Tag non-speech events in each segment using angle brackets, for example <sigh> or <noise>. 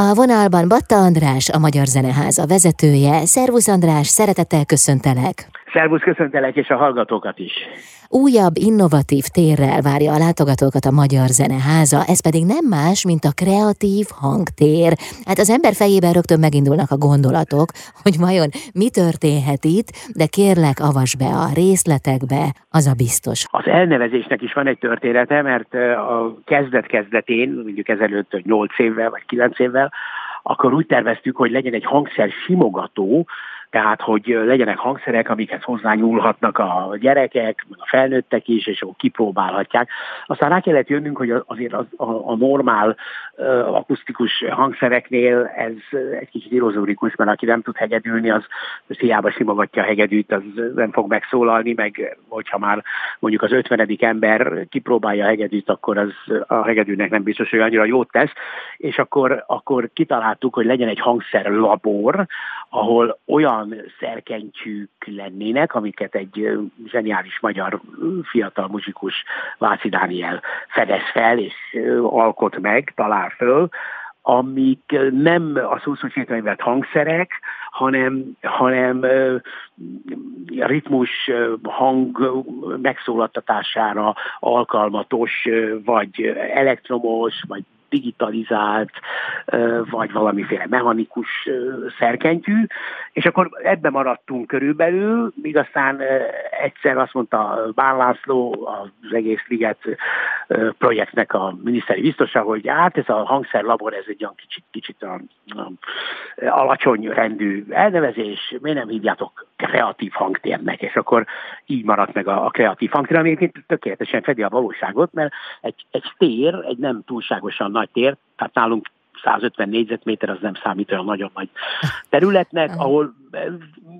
A vonalban Batta András, a Magyar Zeneháza vezetője. Szervusz András, szeretettel köszöntelek! Szervusz, köszöntelek, és a hallgatókat is. Újabb, innovatív térrel várja a látogatókat a Magyar Zeneháza, ez pedig nem más, mint a kreatív hangtér. Hát az ember fejében rögtön megindulnak a gondolatok, hogy vajon mi történhet itt, de kérlek, avas be a részletekbe, az a biztos. Az elnevezésnek is van egy története, mert a kezdet-kezdetén, mondjuk ezelőtt 8 évvel vagy 9 évvel, akkor úgy terveztük, hogy legyen egy hangszer simogató, tehát hogy legyenek hangszerek, amikhez hozzányúlhatnak a gyerekek, a felnőttek is, és akkor kipróbálhatják. Aztán rá kellett jönnünk, hogy azért az, a, a normál uh, akusztikus hangszereknél ez egy kicsit irozórikus, mert aki nem tud hegedülni, az, az hiába simogatja a hegedűt, az nem fog megszólalni, meg hogyha már mondjuk az ötvenedik ember kipróbálja a hegedűt, akkor az a hegedűnek nem biztos, hogy annyira jót tesz, és akkor, akkor kitaláltuk, hogy legyen egy hangszerlabor, ahol olyan olyan szerkentyűk lennének, amiket egy zseniális magyar fiatal muzsikus Váci Dániel fedez fel és alkot meg, talál föl, amik nem a szó vett hangszerek, hanem, hanem ritmus, hang megszólaltatására alkalmatos, vagy elektromos, vagy digitalizált, vagy valamiféle mechanikus szerkentyű, és akkor ebbe maradtunk körülbelül, míg aztán egyszer azt mondta Bán László, az egész Liget projektnek a miniszteri biztosa, hogy hát ez a hangszerlabor, ez egy olyan kicsit, kicsit a, a, alacsony rendű elnevezés, miért nem hívjátok kreatív hangtérnek, és akkor így maradt meg a, a kreatív hangtér, ami egyébként tökéletesen fedi a valóságot, mert egy, egy tér, egy nem túlságosan nagy tér, tehát nálunk 150 négyzetméter az nem számít olyan nagyon nagy területnek, <laughs> ahol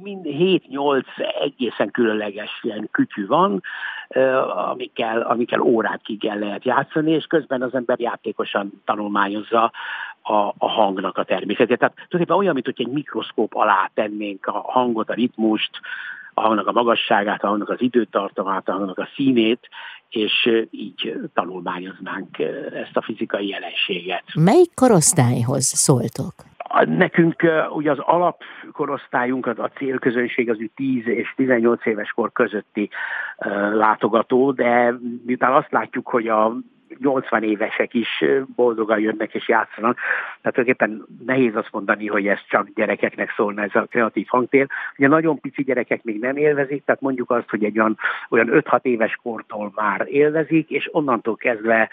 mind 7-8 egészen különleges ilyen kütyű van, amikkel, amikkel órákig el lehet játszani, és közben az ember játékosan tanulmányozza a, a hangnak a természetét. Tehát tulajdonképpen olyan, mint hogy egy mikroszkóp alá tennénk a hangot, a ritmust, a hangnak a magasságát, a hangnak az időtartamát, a hangnak a színét, és így tanulmányoznánk ezt a fizikai jelenséget. Melyik korosztályhoz szóltok? Nekünk ugye az alapkorosztályunk, a célközönség az 10 és 18 éves kor közötti látogató, de miután azt látjuk, hogy a 80 évesek is boldogan jönnek és játszanak. Tehát tulajdonképpen nehéz azt mondani, hogy ez csak gyerekeknek szólna ez a kreatív hangtér. Ugye nagyon pici gyerekek még nem élvezik, tehát mondjuk azt, hogy egy olyan, olyan 5-6 éves kortól már élvezik, és onnantól kezdve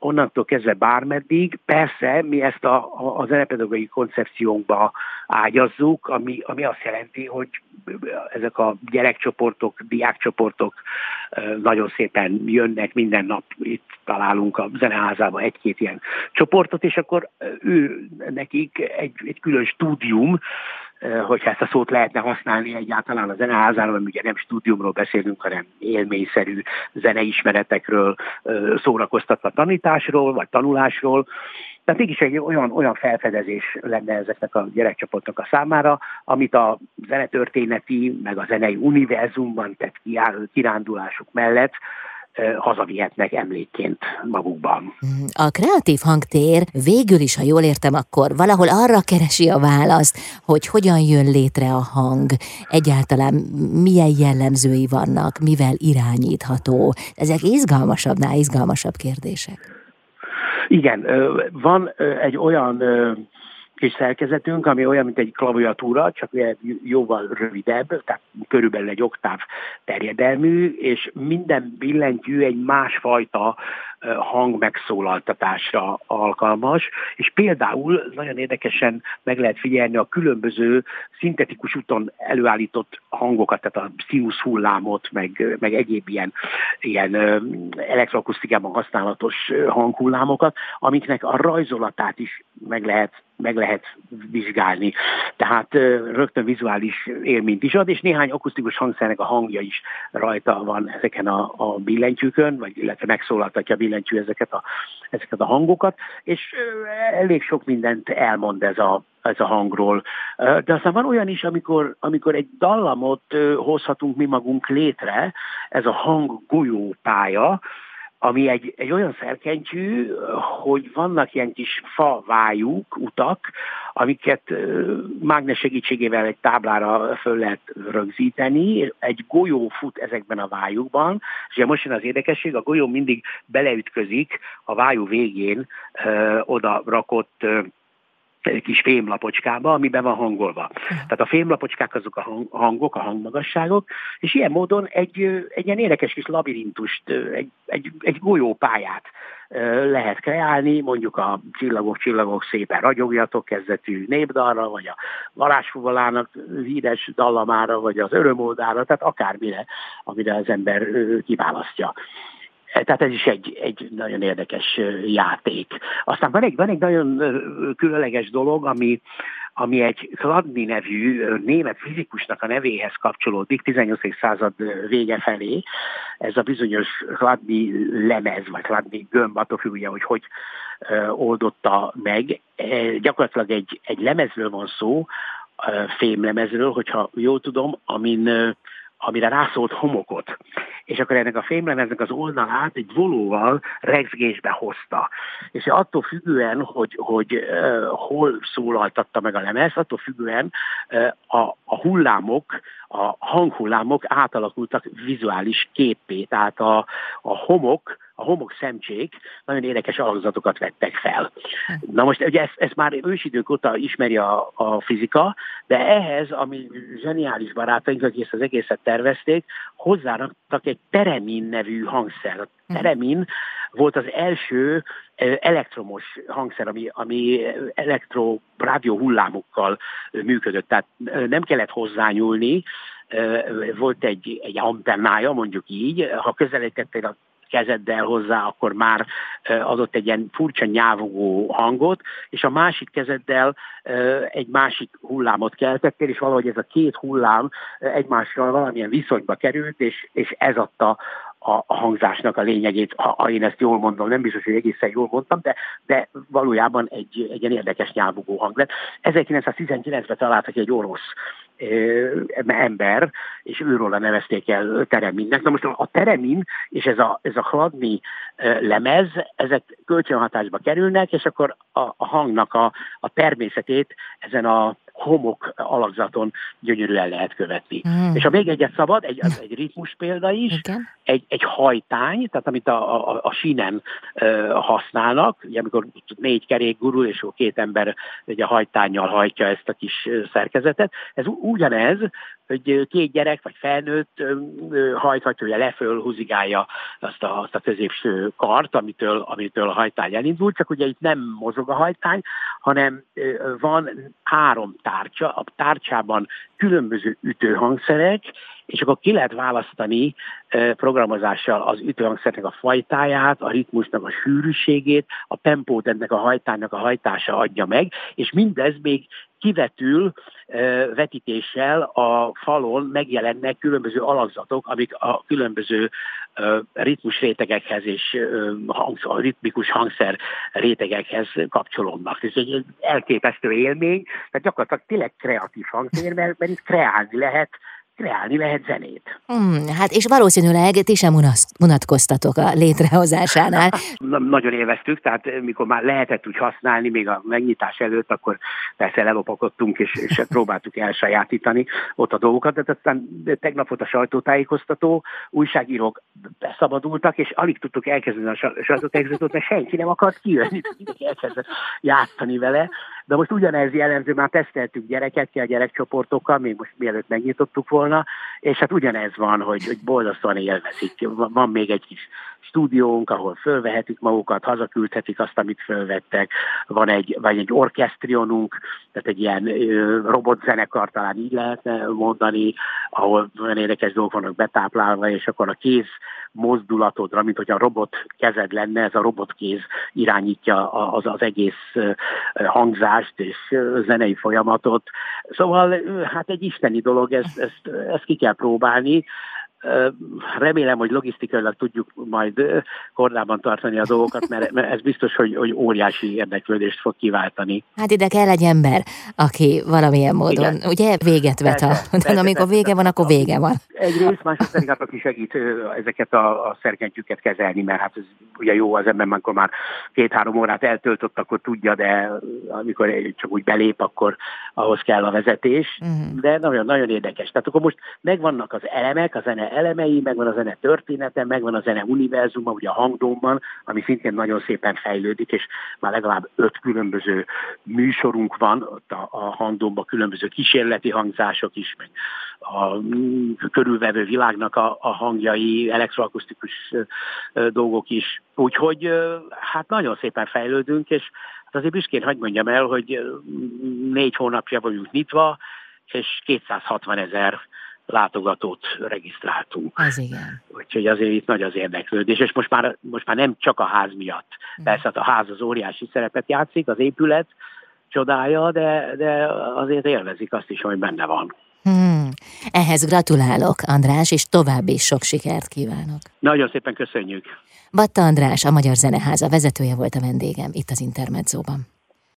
onnantól kezdve bármeddig. Persze mi ezt a, a, a zenepedagógiai koncepciónkba ágyazzuk, ami, ami azt jelenti, hogy ezek a gyerekcsoportok, diákcsoportok nagyon szépen jönnek, minden nap itt találunk a zeneházában egy-két ilyen csoportot, és akkor ő nekik egy, egy külön stúdium, hogyha ezt a szót lehetne használni egyáltalán a zeneházánál, mert ugye nem stúdiumról beszélünk, hanem élményszerű zeneismeretekről, szórakoztatva tanításról, vagy tanulásról, tehát mégis egy olyan, olyan felfedezés lenne ezeknek a gyerekcsoportnak a számára, amit a zenetörténeti, meg a zenei univerzumban tett kirándulásuk mellett hazavihetnek emlékként magukban. A kreatív hangtér végül is, ha jól értem, akkor valahol arra keresi a választ, hogy hogyan jön létre a hang, egyáltalán milyen jellemzői vannak, mivel irányítható. Ezek izgalmasabbnál izgalmasabb kérdések. Igen, van egy olyan kis szerkezetünk, ami olyan, mint egy klaviatúra, csak jóval rövidebb, tehát körülbelül egy oktáv terjedelmű, és minden billentyű egy másfajta hang megszólaltatásra alkalmas, és például nagyon érdekesen meg lehet figyelni a különböző szintetikus úton előállított hangokat, tehát a színusz hullámot, meg, meg egyéb ilyen, ilyen elektroakusztikában használatos hanghullámokat, amiknek a rajzolatát is meg lehet meg lehet vizsgálni. Tehát rögtön vizuális élményt is ad, és néhány akusztikus hangszernek a hangja is rajta van ezeken a, a billentyűkön, vagy illetve megszólaltatja a billentyű ezeket a, ezeket a hangokat, és elég sok mindent elmond ez a, ez a hangról. De aztán van olyan is, amikor, amikor egy dallamot hozhatunk mi magunk létre, ez a hang golyópálya, ami egy, egy olyan szerkentyű, hogy vannak ilyen kis fa vájuk, utak, amiket mágnes segítségével egy táblára föl lehet rögzíteni. Egy golyó fut ezekben a vájukban, és ugye most jön az érdekesség, a golyó mindig beleütközik a vájú végén ö, oda rakott ö, kis fémlapocskába, amiben van hangolva. Tehát a fémlapocskák azok a hangok, a hangmagasságok, és ilyen módon egy, egy ilyen érdekes kis labirintust, egy, egy, egy golyópályát lehet kreálni, mondjuk a Csillagok, Csillagok szépen ragyogjatok kezdetű népdalra, vagy a varázsfuvalának híres dallamára, vagy az örömódára, tehát akármire, amire az ember kiválasztja. Tehát ez is egy, egy nagyon érdekes játék. Aztán van egy, van egy nagyon különleges dolog, ami, ami egy Chladni nevű német fizikusnak a nevéhez kapcsolódik 18. század vége felé. Ez a bizonyos Chladni lemez, vagy Chladni gömb, attól függ, hogy hogy oldotta meg. E, gyakorlatilag egy, egy lemezről van szó, fémlemezről, hogyha jól tudom, amin amire rászólt homokot. És akkor ennek a fémlemeznek az oldalát egy volóval regzgésbe hozta. És attól függően, hogy, hogy uh, hol szólaltatta meg a lemez, attól függően uh, a, a hullámok, a hanghullámok átalakultak vizuális képé. Tehát a, a homok, a homok szemcsék nagyon érdekes alakzatokat vettek fel. Na most ugye ezt, ezt már ősidők óta ismeri a, a fizika, de ehhez, ami zseniális barátaink, akik ezt az egészet tervezték, hozzáraktak egy teremin nevű hangszer. A teremin volt az első elektromos hangszer, ami, ami elektro rádió hullámokkal működött. Tehát nem kellett hozzányúlni, volt egy, egy antennája, mondjuk így, ha közelítettél a kezeddel hozzá, akkor már adott egy ilyen furcsa nyávogó hangot, és a másik kezeddel egy másik hullámot keltettél, és valahogy ez a két hullám egymással valamilyen viszonyba került, és, és ez adta a hangzásnak a lényegét, ha, én ezt jól mondom, nem biztos, hogy egészen jól mondtam, de, de valójában egy, egy ilyen érdekes nyávogó hang lett. 1919-ben találtak egy orosz ember, és őróla nevezték el Tereminnek. Na most a Teremin és ez a, ez a hladni lemez, ezek kölcsönhatásba kerülnek, és akkor a, a hangnak a, a természetét ezen a homok alakzaton gyönyörűen lehet követni. Mm. És ha még egyet szabad, egy, az egy ritmus példa is, Igen. egy, egy hajtány, tehát amit a, a, a sínen uh, használnak, ugye amikor négy kerék gurul, és két ember ugye hajtányjal hajtja ezt a kis szerkezetet. Ez ugyanez, hogy két gyerek vagy felnőtt hajthatja, hogy leföl húzigálja azt a, azt a középső kart, amitől, amitől a hajtány elindult, csak ugye itt nem mozog a hajtány, hanem van három tárcsa, a tárcsában különböző ütőhangszerek, és akkor ki lehet választani programozással az ütőhangszernek a fajtáját, a ritmusnak a sűrűségét, a tempót ennek a hajtánynak a hajtása adja meg, és mindez még kivetül vetítéssel a falon megjelennek különböző alakzatok, amik a különböző ritmus rétegekhez és hangsz, ritmikus hangszer rétegekhez kapcsolódnak. Ez egy elképesztő élmény, tehát gyakorlatilag tényleg kreatív hangszer, mert, mert itt kreálni lehet kreálni lehet zenét. Hmm, hát és valószínűleg ti sem unatkoztatok a létrehozásánál. <laughs> Na, nagyon élveztük, tehát eh, mikor már lehetett úgy használni, még a megnyitás előtt, akkor persze lelopakodtunk, és, és próbáltuk elsajátítani ott a dolgokat, de aztán tegnap volt a sajtótájékoztató, újságírók beszabadultak, és alig tudtuk elkezdeni a sajtótájékoztatót, mert senki nem akart kijönni, mindenki elkezdett játszani vele, de most ugyanez jellemző, már teszteltük gyerekekkel, gyerekcsoportokkal, még most mielőtt megnyitottuk volna, és hát ugyanez van, hogy, hogy boldogszóan élvezik. Van még egy kis stúdiónk, ahol fölvehetik magukat, hazaküldhetik azt, amit fölvettek. Van egy, vagy egy orkesztrionunk, tehát egy ilyen robotzenekar, talán így lehetne mondani, ahol olyan érdekes dolgok vannak betáplálva, és akkor a kéz mozdulatodra, mint hogy a robot kezed lenne, ez a robotkéz irányítja az, az egész hangzást és zenei folyamatot. Szóval hát egy isteni dolog, ezt, ezt, ezt ki kell próbálni, Remélem, hogy logisztikailag tudjuk majd kordában tartani a dolgokat, mert ez biztos, hogy, hogy óriási érdeklődést fog kiváltani. Hát ide kell egy ember, aki valamilyen módon, Igen. ugye véget vet, a, de <laughs> amikor vége van, akkor vége van. Egyrészt, másrészt pedig hát, aki segít ezeket a, a szerkentyűket kezelni, mert hát ez ugye jó az ember, amikor már két-három órát eltöltött, akkor tudja, de amikor csak úgy belép, akkor ahhoz kell a vezetés, uh-huh. de nagyon, nagyon érdekes. Tehát akkor most megvannak az elemek, a zene elemei, megvan a zene története, megvan a zene univerzuma, ugye a hangdomban, ami szintén nagyon szépen fejlődik, és már legalább öt különböző műsorunk van, ott a, a hangdomban különböző kísérleti hangzások is, meg a körülvevő világnak a, a hangjai, elektroakusztikus dolgok is. Úgyhogy hát nagyon szépen fejlődünk, és hát azért büszkén hagyd mondjam el, hogy négy hónapja vagyunk nyitva, és 260 ezer látogatót regisztráltunk. Az igen. Úgyhogy azért itt nagy az érdeklődés, és most már, most már nem csak a ház miatt. Persze hát a ház az óriási szerepet játszik, az épület csodája, de, de azért élvezik azt is, hogy benne van. Hmm. Ehhez gratulálok, András, és további sok sikert kívánok. Nagyon szépen köszönjük. Batta András, a Magyar Zeneháza vezetője volt a vendégem itt az Intermedzóban.